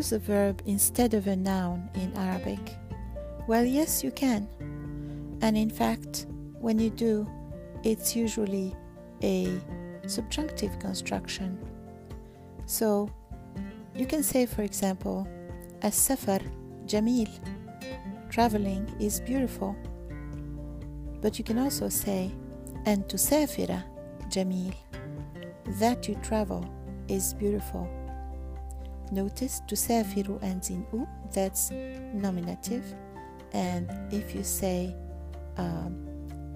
use a verb instead of a noun in Arabic? Well, yes, you can. And in fact, when you do, it's usually a subjunctive construction. So you can say, for example, As Safar Jamil, traveling is beautiful. But you can also say, an tusafira Jamil, that you travel is beautiful Notice تسافر ends in u, that's nominative. And if you say um,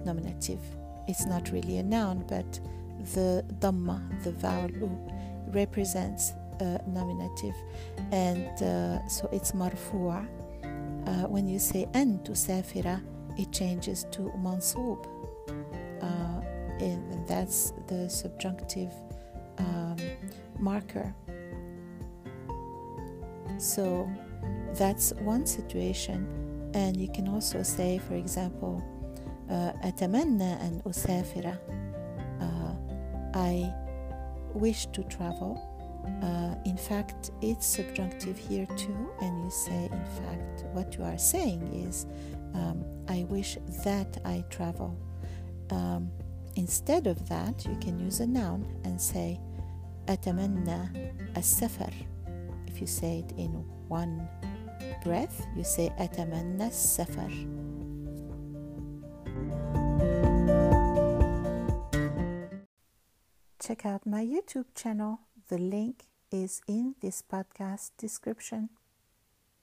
nominative, it's not really a noun, but the dhamma, the vowel u, represents a nominative, and uh, so it's marfu'a. Uh, when you say an tusafira, it changes to mansub, uh, and that's the subjunctive um, marker. So that's one situation, and you can also say, for example, أتمنى أن أسافر I wish to travel. Uh, in fact, it's subjunctive here too, and you say, in fact, what you are saying is, um, I wish that I travel. Um, instead of that, you can use a noun and say, أتمنى السفر. If you say it in one breath, you say أتمنى السفر. check out my YouTube channel. The link is in this podcast description.